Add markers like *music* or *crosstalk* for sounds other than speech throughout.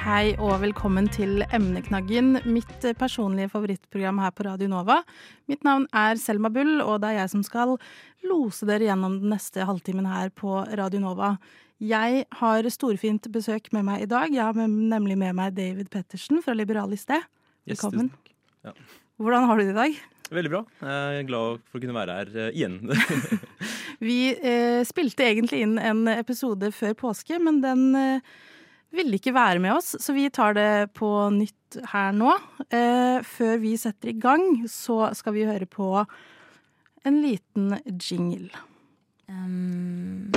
Hei og velkommen til Emneknaggen, mitt personlige favorittprogram her på Radio Nova. Mitt navn er Selma Bull, og det er jeg som skal lose dere gjennom den neste halvtimen her på Radio Nova. Jeg har storfint besøk med meg i dag. Jeg har nemlig med meg David Pettersen fra Liberal i sted. Velkommen. Ja. Hvordan har du det i dag? Veldig bra. Jeg er glad for å kunne være her eh, igjen. *laughs* Vi eh, spilte egentlig inn en episode før påske, men den eh, ville ikke være med oss, så vi tar det på nytt her nå. Eh, før vi setter i gang, så skal vi høre på en liten jingle. Um,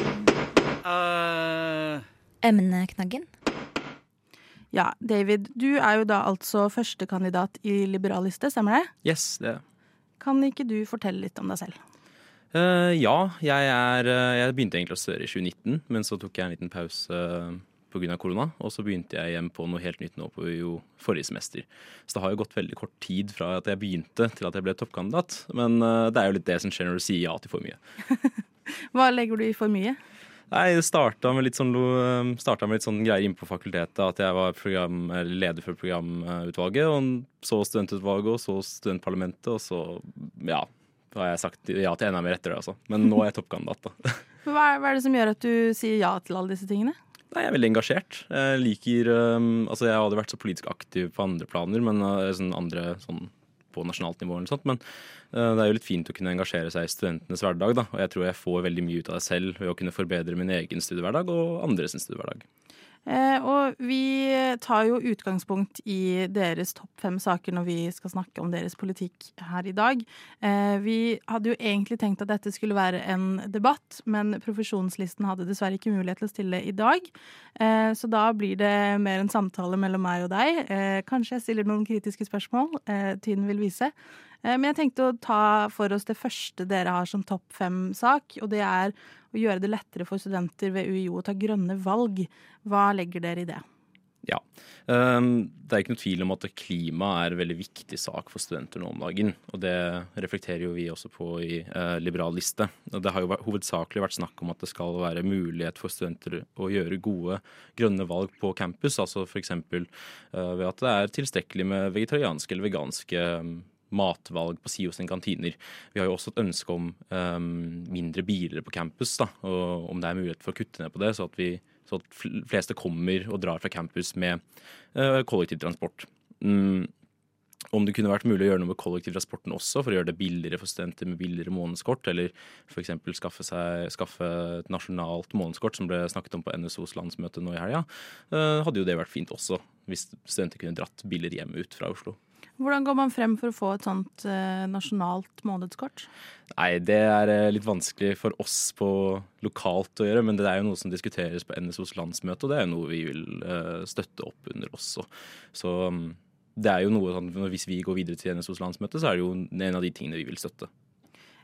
uh. emneknaggen. Ja, David, du er jo da altså førstekandidat i Liberaliste, stemmer det? yes, det. Kan ikke du fortelle litt om deg selv? Uh, ja, jeg er eh, Jeg begynte egentlig å studere i 2019, men så tok jeg en liten pause uh, pga. korona. Og så begynte jeg igjen på noe helt nytt nå på jo forrige semester. Så det har jo gått veldig kort tid fra at jeg begynte til at jeg ble toppkandidat. Men eh, det er jo litt det som skjer når du sier ja til for mye. *laughs* Hva legger du i for mye? Nei, det starta med litt sånn, startet med litt sånn greier inne på fakultetet. At jeg var program, leder for programutvalget, og så studentutvalget, og så studentparlamentet, og så ja. Da har jeg sagt ja til enda mer etter det, altså. Men nå er jeg toppkandidat, da. *laughs* Hva er, hva er det som gjør at du sier ja til alle disse tingene? Nei, jeg er veldig engasjert. Jeg liker um, Altså, jeg hadde vært så politisk aktiv på andre planer, men uh, sånn andre sånn på nasjonalt nivå eller sånt. Men det er jo litt fint å kunne engasjere seg i studentenes hverdag, da. Og jeg tror jeg får veldig mye ut av det selv ved å kunne forbedre min egen studiehverdag og andres studiehverdag. Eh, og vi tar jo utgangspunkt i deres topp fem saker når vi skal snakke om deres politikk her i dag. Eh, vi hadde jo egentlig tenkt at dette skulle være en debatt, men profesjonslisten hadde dessverre ikke mulighet til å stille i dag. Eh, så da blir det mer en samtale mellom meg og deg. Eh, kanskje jeg stiller noen kritiske spørsmål. Eh, tiden vil vise. Eh, Men jeg tenkte å ta for oss det første dere har som topp fem-sak, og det er å gjøre det lettere for studenter ved UiO å ta grønne valg. Hva legger dere i det? Ja. Um, det er ikke noe tvil om at klima er en veldig viktig sak for studenter nå om dagen. Og det reflekterer jo vi også på i uh, Liberal liste. Det har jo hovedsakelig vært snakk om at det skal være mulighet for studenter å gjøre gode grønne valg på campus. Altså f.eks. Uh, ved at det er tilstrekkelig med vegetarianske eller veganske um, matvalg på SIO sine kantiner. Vi har jo også et ønske om um, mindre biler på campus, da, og om det er mulighet for å kutte ned på det, så at, vi, så at fleste kommer og drar fra campus med uh, kollektivtransport. Mm. Om det kunne vært mulig å gjøre noe med kollektivtransporten også, for å gjøre det billigere for studenter med billigere månedskort, eller f.eks. Skaffe, skaffe et nasjonalt månedskort, som ble snakket om på NSOs landsmøte nå i helga, uh, hadde jo det vært fint også, hvis studenter kunne dratt billigere hjem ut fra Oslo. Hvordan går man frem for å få et sånt eh, nasjonalt månedskort? Nei, det er eh, litt vanskelig for oss på lokalt å gjøre, men det er jo noe som diskuteres på NSOs landsmøte, og det er jo noe vi vil eh, støtte opp under også. Så um, det er jo noe sånn, Hvis vi går videre til NSOs landsmøte, så er det jo en av de tingene vi vil støtte.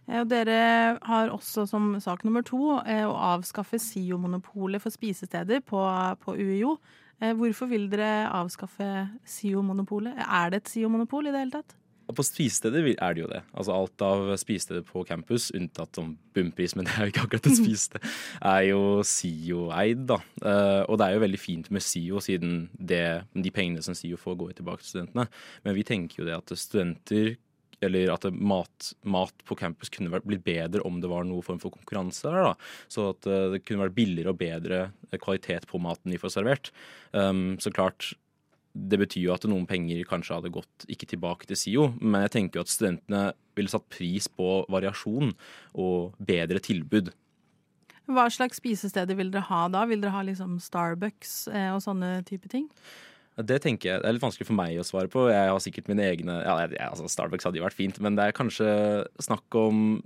Og dere har også som sak nummer to å avskaffe SIO-monopolet for spisesteder på, på UiO. Eh, Hvorfor vil dere avskaffe SIO-monopolet? Er det et SIO-monopol i det hele tatt? På spisesteder er det jo det. Altså Alt av spisesteder på campus, unntatt om bunnpris, men det er jo ikke akkurat et *laughs* spisested, er jo SIO-eid. da. Eh, og det er jo veldig fint med SIO, siden det, de pengene som SIO får, går tilbake til studentene. Men vi tenker jo det at studenter eller at mat, mat på campus kunne blitt bedre om det var noen form for konkurranse der. da. Så at eh, det kunne vært billigere og bedre kvalitet på maten de får servert. Um, så klart, det betyr jo at noen penger kanskje hadde gått ikke tilbake til SIO, men jeg tenker jo at studentene ville satt pris på variasjon og bedre tilbud. Hva slags spisesteder vil dere ha da? Vil dere ha liksom Starbucks eh, og sånne type ting? Det tenker jeg, det er litt vanskelig for meg å svare på. Jeg har sikkert mine egne ja, jeg- altså Starbucks hadde jo vært fint, men det er kanskje snakk om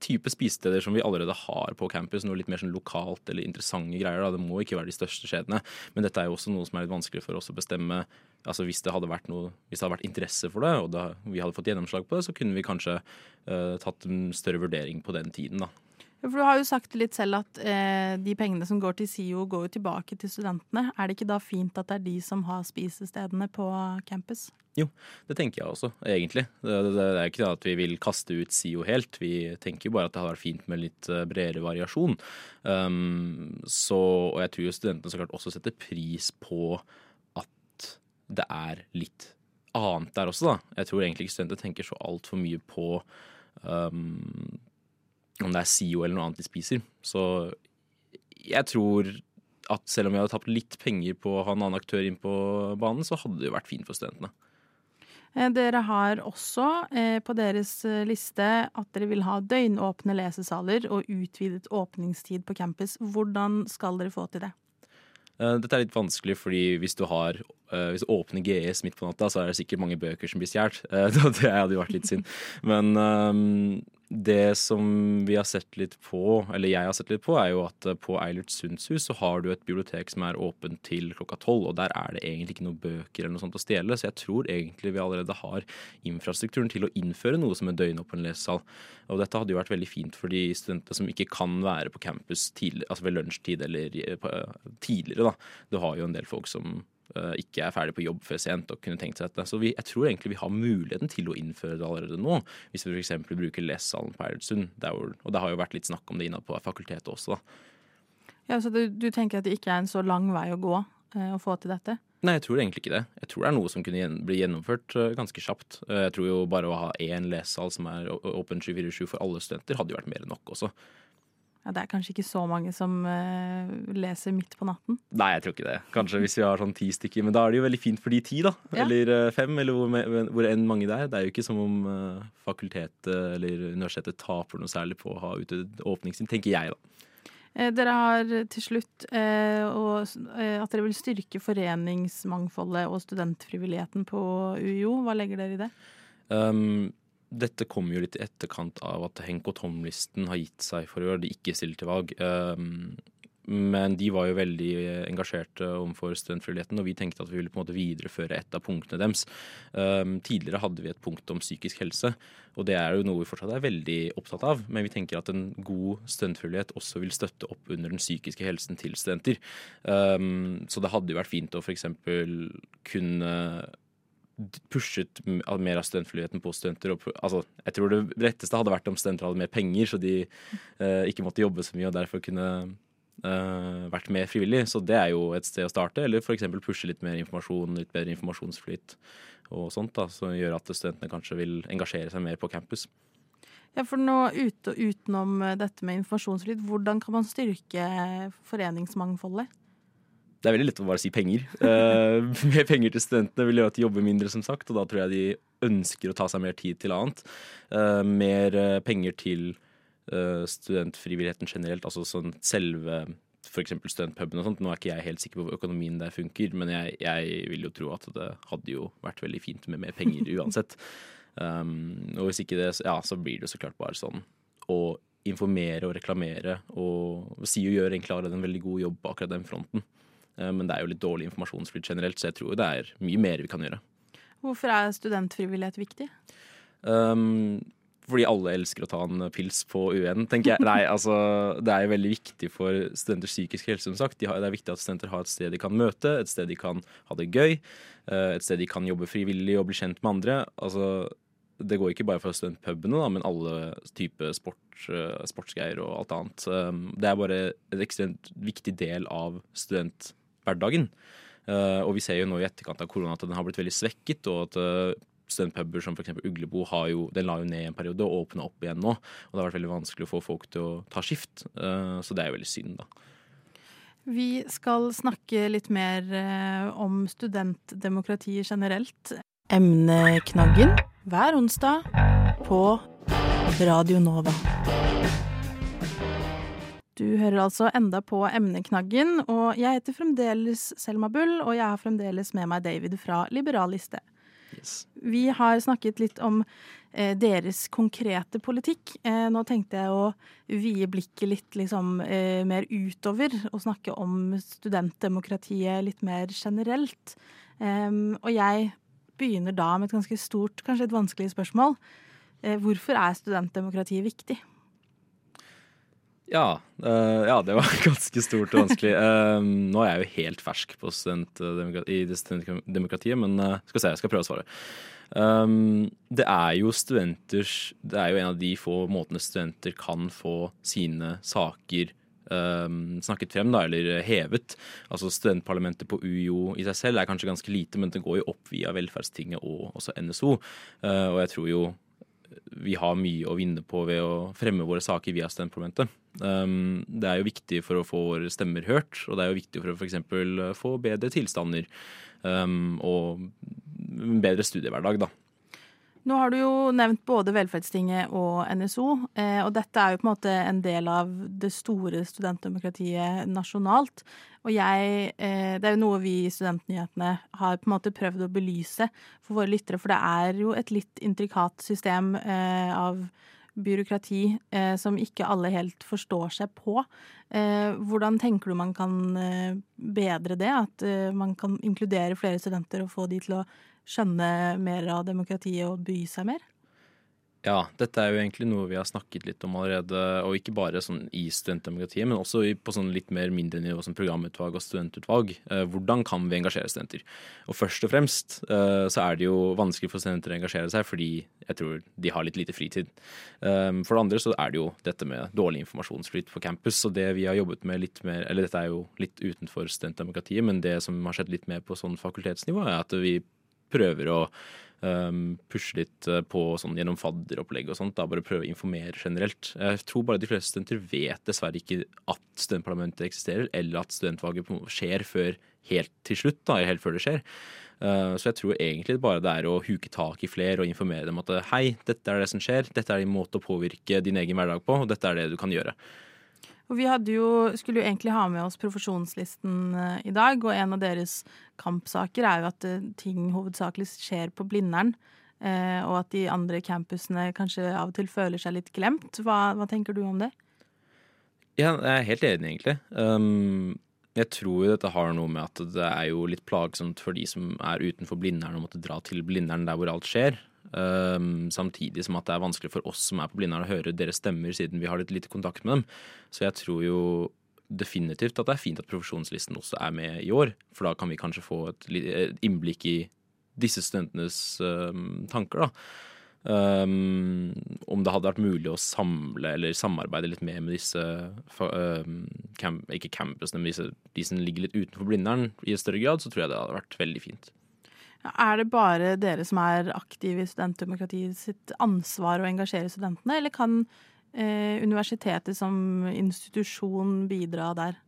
type spisesteder som vi allerede har på campus. Noe litt mer sånn lokalt eller interessante greier. Da. Det må ikke være de største skjedene. Men dette er jo også noe som er litt vanskelig for oss å bestemme. Altså Hvis det hadde vært, noe, hvis det hadde vært interesse for det, og da vi hadde fått gjennomslag på det, så kunne vi kanskje uh, tatt en større vurdering på den tiden. da. For Du har jo sagt litt selv at eh, de pengene som går til SIO, går jo tilbake til studentene. Er det ikke da fint at det er de som har spisestedene på campus? Jo, Det tenker jeg også, egentlig. Det, det, det er ikke det at vi vil kaste ut SIO helt. Vi tenker jo bare at det hadde vært fint med litt eh, bredere variasjon. Um, så, og jeg tror jo studentene så klart også setter pris på at det er litt annet der også, da. Jeg tror egentlig ikke studenter tenker så altfor mye på um, om det er SIO eller noe annet de spiser. Så jeg tror at selv om vi hadde tapt litt penger på å ha en annen aktør inn på banen, så hadde det jo vært fint for studentene. Eh, Dere har også eh, på deres eh, liste at dere vil ha døgnåpne lesesaler og utvidet åpningstid på campus. Hvordan skal dere få til det? Eh, Dette er litt vanskelig, fordi hvis du har eh, Hvis du åpner GS midt på natta, så er det sikkert mange bøker som blir stjålet. *laughs* Det hadde jo vært litt synd. Men ehm, det som vi har sett litt på, eller jeg har sett litt på, er jo at eh, på Eilert Sundshus så har du et bibliotek som er åpent til klokka tolv, og der er det egentlig ikke noen bøker eller noe sånt å stjele, så jeg tror egentlig vi allerede har infrastrukturen til å innføre noe som en døgnåpen lesesal. Og dette hadde jo vært veldig fint for de studentene som ikke kan være på campus tidlig, altså ved lunsjtid eller på, tidligere, da. Du har jo en del folk som eh, ikke er ferdig på jobb før sent og kunne tenkt seg dette. Så vi, jeg tror egentlig vi har muligheten til å innføre det allerede nå, hvis vi f.eks. bruker lesesalen på Eilertsund. Og det har jo vært litt snakk om det innad på fakultetet også, da. Ja, så du, du tenker at det ikke er en så lang vei å gå eh, å få til dette? Nei, jeg tror egentlig ikke det. Jeg tror det er noe som kunne bli gjennomført eh, ganske kjapt. Eh, Jeg tror jo bare å ha én lesesal som er åpen 24-7 for alle studenter, hadde jo vært mer enn nok også. Ja, det er kanskje ikke så mange som uh, leser midt på natten. Nei, jeg tror ikke det. Kanskje hvis vi har sånn ti stykker. Men da er det jo veldig fint for de ti, da. Ja. Eller eh, fem, eller hvor, hvor enn mange det er. Det er jo ikke som om uh, fakultetet eller universitetet taper noe særlig på å ha utvidet åpningstid, tenker jeg, da. Eh, Dere har til slutt eh, og, eh, at dere vil styrke foreningsmangfoldet og studentfrivilligheten på UiO. Hva legger dere i det? Um, dette kommer jo litt i etterkant av at Henk og Tom-listen har gitt seg for å gjøre det ikke stille til valg. Um, men de var jo veldig engasjerte overfor studentfriheten, og vi tenkte at vi ville på en måte videreføre et av punktene deres. Um, tidligere hadde vi et punkt om psykisk helse, og det er jo noe vi fortsatt er veldig opptatt av. Men vi tenker at en god studentfrihet også vil støtte opp under den psykiske helsen til studenter. Um, så det hadde jo vært fint å f.eks. kunne pushet mer av studentflyheten på studenter. Og, altså, jeg tror det retteste hadde vært om studenter hadde mer penger, så de eh, ikke måtte jobbe så mye og derfor kunne eh, vært mer frivillig. Så det er jo et sted å starte. Eller f.eks. pushe litt mer informasjon, litt bedre informasjonsflyt og sånt, da, som gjør at studentene kanskje vil engasjere seg mer på campus. Ja, for nå ute, Utenom eh, dette med informasjonsflyt, hvordan kan man styrke foreningsmangfoldet? Det er veldig lett å bare si penger. Uh, *laughs* mer penger til studentene vil gjøre at de jobber mindre, som sagt, og da tror jeg de ønsker å ta seg mer tid til annet. Uh, mer eh, penger til uh, studentfrivilligheten generelt, altså sånn selve f.eks. studentpuben og sånt. Nå er ikke jeg helt sikker på hvor økonomien der funker, men jeg, jeg vil jo tro at det hadde jo vært veldig fint med mer penger *laughs* uansett. Um, og hvis ikke det, ja, så blir det jo så klart bare sånn å informere og reklamere, og SIO gjør egentlig allerede en veldig god jobb på akkurat den fronten. Eh, Men det er jo litt dårlig informasjonsflyt generelt, så jeg tror det er mye mer vi kan gjøre. Hvorfor er studentfrivillighet viktig? Um, fordi alle elsker å ta en pils på UN, tenker jeg. Nei, *laughs* altså, det er jo veldig viktig for studenters psykiske helse, som sagt. De har, det er viktig at studenter har et sted de kan møte, et sted de kan ha det gøy, eh, et sted de kan jobbe frivillig og bli kjent med andre. Altså, det går ikke bare for studentpubene, men alle typer sport, eh, sportsgreier og alt annet. Um, det er bare en ekstremt viktig del av studenthverdagen. Eh, og vi ser jo nå i etterkant av korona at den har blitt veldig svekket, og at eh, studentpuber som f.eks. Uglebo har jo, den la jo ned en periode og åpna opp igjen nå. Og det har vært veldig vanskelig å få folk til å ta skift, eh, så det er jo veldig synd, da. Vi skal snakke litt mer om studentdemokratiet generelt. Emneknaggen hver onsdag på Radio Nova. Du hører altså enda på Emneknaggen, og jeg heter fremdeles Selma Bull, og jeg har fremdeles med meg David fra Liberal liste. Yes. Vi har snakket litt om eh, deres konkrete politikk. Eh, nå tenkte jeg å vie blikket litt liksom, eh, mer utover og snakke om studentdemokratiet litt mer generelt. Og jeg begynner da med et ganske stort, kanskje et vanskelig spørsmål. Eh, hvorfor er studentdemokratiet viktig? Ja, eh, ja, det var *laughs* ganske stort og vanskelig. uh, nå er jeg jo helt fersk på i studentdemokratiet, men uh, skal se, jeg skal prøve å svare. Um, det er jo studenters Det er jo en av de få måtene studenter kan få sine saker um, snakket frem, da, eller hevet. Altså Studentparlamentet på UiO i seg selv er kanskje ganske lite, men det går jo opp via Velferdstinget og også NSO. Uh, og jeg tror jo vi har mye å vinne på ved å fremme våre saker via studentparlamentet. Um, det er jo viktig for å få våre stemmer hørt, og det er jo viktig for å f.eks. få bedre tilstander um, og en bedre studiehverdag, da. Nå har du jo nevnt både Velferdstinget og NSO, eh, og dette er jo på en måte en del av det store studentdemokratiet nasjonalt. Og jeg, eh, det er jo noe vi i Studentnyhetene har på en måte prøvd å belyse for våre lyttere, for det er jo et litt intrikat system eh, av byråkrati som ikke alle helt forstår seg på. Hvordan tenker du man kan bedre det? At man kan inkludere flere studenter og få de til å skjønne mer av demokratiet og by seg mer? Ja, dette er jo egentlig noe vi har snakket litt om allerede, og ikke bare sånn i studentdemokratiet, men også på sånn litt mer mindre nivå som programutvalg og studentutvalg. Eh, hvordan kan vi engasjere studenter? Og først og fremst eh, så er det jo vanskelig for studenter å engasjere seg fordi jeg tror de har litt lite fritid. Eh, for det andre så er det jo dette med dårlig informasjonsflyt på campus, og det vi har jobbet med litt mer Eller dette er jo litt utenfor studentdemokratiet, men det som har skjedd litt mer på sånn fakultetsnivå, er at vi prøver å um, pushe litt eh, på sånn gjennom fadderopplegg og sånt. Da bare prøve å informere generelt. Jeg tror bare de fleste studenter vet dessverre ikke at studentparlamentet eksisterer, eller at studentvalget skjer før helt til slutt, da, helt før det skjer. Uh, så jeg tror egentlig bare det er å huke tak i flere og informere dem at hei, dette er det som skjer, dette er din måte å påvirke din egen hverdag på, og dette er det du kan gjøre. Og vi jo, skulle jo egentlig ha med oss profesjonslisten uh, i dag, og en av deres kampsaker er jo at uh, ting hovedsakelig skjer på Blindern. Uh, og at de andre campusene kanskje av og til føler seg litt glemt. Hva, hva tenker du om det? Ja, jeg er helt enig, egentlig. Um, jeg tror dette har noe med at det er jo litt plagsomt for de som er utenfor Blindern, å måtte dra til Blindern der hvor alt skjer. Um, samtidig som at det er vanskelig for oss som er på Blindern å høre deres stemmer, siden vi har litt lite kontakt med dem. Så jeg tror jo definitivt at det er fint at profesjonslisten også er med i år. For da kan vi kanskje få et innblikk i disse studentenes um, tanker, da. Um, om det hadde vært mulig å samle eller samarbeide litt mer med disse camp, Ikke campusene, men disse, de som ligger litt utenfor Blindern i større grad, så tror jeg det hadde vært veldig fint. Er det bare dere som er aktive i studentdemokratiet sitt ansvar å engasjere studentene, eller kan eh, universitetet som institusjon bidra der?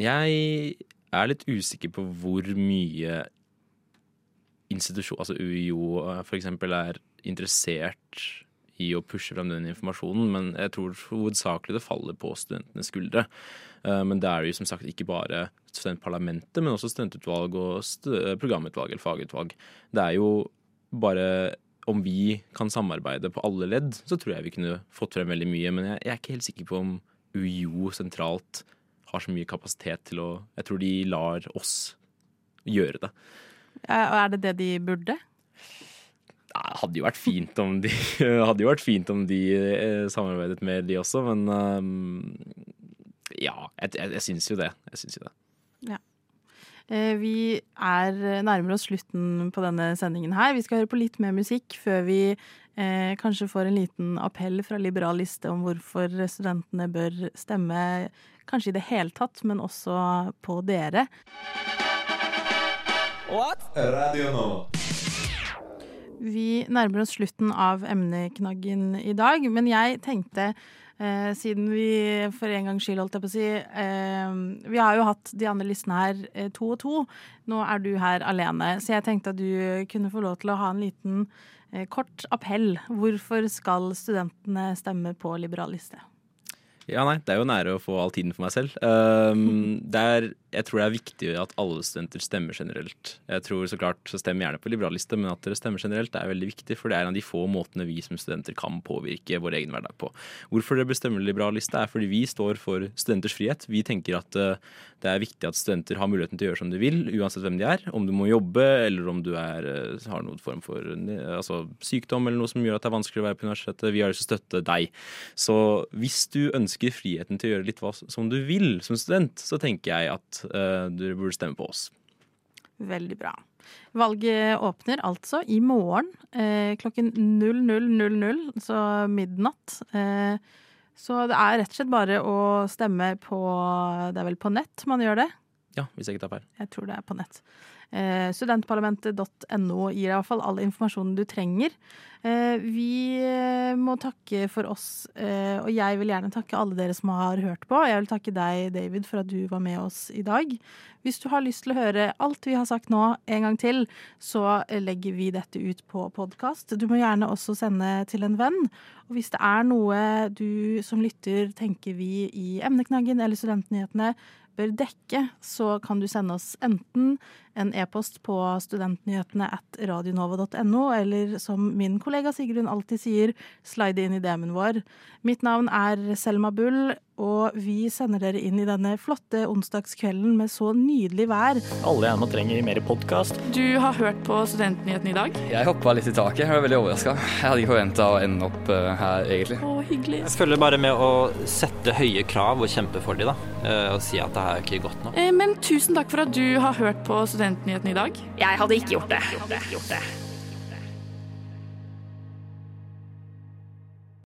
Jeg er litt usikker på hvor mye institusjon, altså UiO eh, f.eks. er interessert i å pushe frem den informasjonen, men jeg tror hovedsakelig det faller på studentenes skuldre. Eh, men det er jo som sagt ikke bare studentparlamentet, men også studentutvalg og programutvalg eller fagutvalg. Det er jo bare om vi kan samarbeide på alle ledd, så tror jeg vi kunne fått frem veldig mye. Men jeg, er ikke helt sikker på om UiO sentralt har så mye kapasitet til å Jeg tror de lar oss gjøre det. Og er det det de burde? Det hadde jo vært fint om de, *laughs* hadde jo vært fint om de eh, samarbeidet med de også, men um, ja, jeg, jeg, jeg syns jo det. Jeg syns jo det. Ja. Eh, vi er nærmere oss slutten på denne sendingen her. Vi skal høre på litt mer musikk før vi eh, kanskje får en liten appell fra Liberal Liste om hvorfor studentene bør stemme, kanskje i det hele tatt, men også på dere. What? Radio nå. Vi nærmer oss slutten av emneknaggen i dag, men jeg tenkte Eh, siden vi for en gangs skyld, holdt jeg på å si eh, Vi har jo hatt de andre listene her eh, to og to. Nå er du her alene, så jeg tenkte at du kunne få lov til å ha en liten eh, kort appell. Hvorfor skal studentene stemme på liberal liste? Ja, nei, det er jo nære å få all tiden for meg selv. *laughs* Um, er, jeg tror det er viktig at alle studenter stemmer generelt. Jeg tror så klart, så Stem gjerne på liberalliste, men at dere stemmer generelt er veldig viktig. For det er en av de få måtene vi som studenter kan påvirke vår egen hverdag på. Hvorfor dere bestemmer liberalliste, er fordi vi står for studenters frihet. Vi tenker at uh, det er viktig at studenter har muligheten til å gjøre som de vil, uansett hvem de er. Om du må jobbe, eller om du er, uh, har noen form for altså, sykdom eller noe som gjør at det er vanskelig å være på universitetet. Vi har lyst til å støtte deg. Så hvis du ønsker friheten til å gjøre litt hva som du vil som student, så tenker jeg at uh, du burde stemme på oss. Veldig bra. Valget åpner altså i morgen eh, klokken 00.00, så midnatt. Eh, så det er rett og slett bare å stemme på Det er vel på nett man gjør det? Ja, hvis jeg ikke tar feil. Jeg tror det er på nett. Eh, studentparlamentet.no gir i hvert fall all informasjonen du trenger. Eh, vi eh, må takke for oss, og jeg vil gjerne takke alle dere som har hørt på. Jeg vil takke deg, David, for at du var med oss i dag. Hvis du har lyst til å høre alt vi har sagt nå en gang til, så legger vi dette ut på podkast. Du må gjerne også sende til en venn. Og hvis det er noe du som lytter tenker vi i Emneknaggen eller Studentnyhetene bør dekke, så kan du sende oss enten en e-post på studentnyhetene at radionova.no, eller som min kollega Sigrun alltid sier, slide inn i DM-en vår. Mitt navn er Selma Bull, og vi sender dere inn i denne flotte onsdagskvelden med så nydelig vær. Alle gjerne trenger mer podkast. Du har hørt på Studentnyhetene i dag? Jeg hoppa litt i taket. Jeg var veldig overraska. Jeg hadde ikke forventa å ende opp uh, her, egentlig. Å, hyggelig. Jeg følger bare med å sette høye krav og kjempe for dem, da. Uh, og si at det her er ikke godt nok. Eh, men tusen takk for at du har hørt på Studentnyhetene i dag. Jeg hadde ikke gjort det. Jeg hadde ikke Gjort det.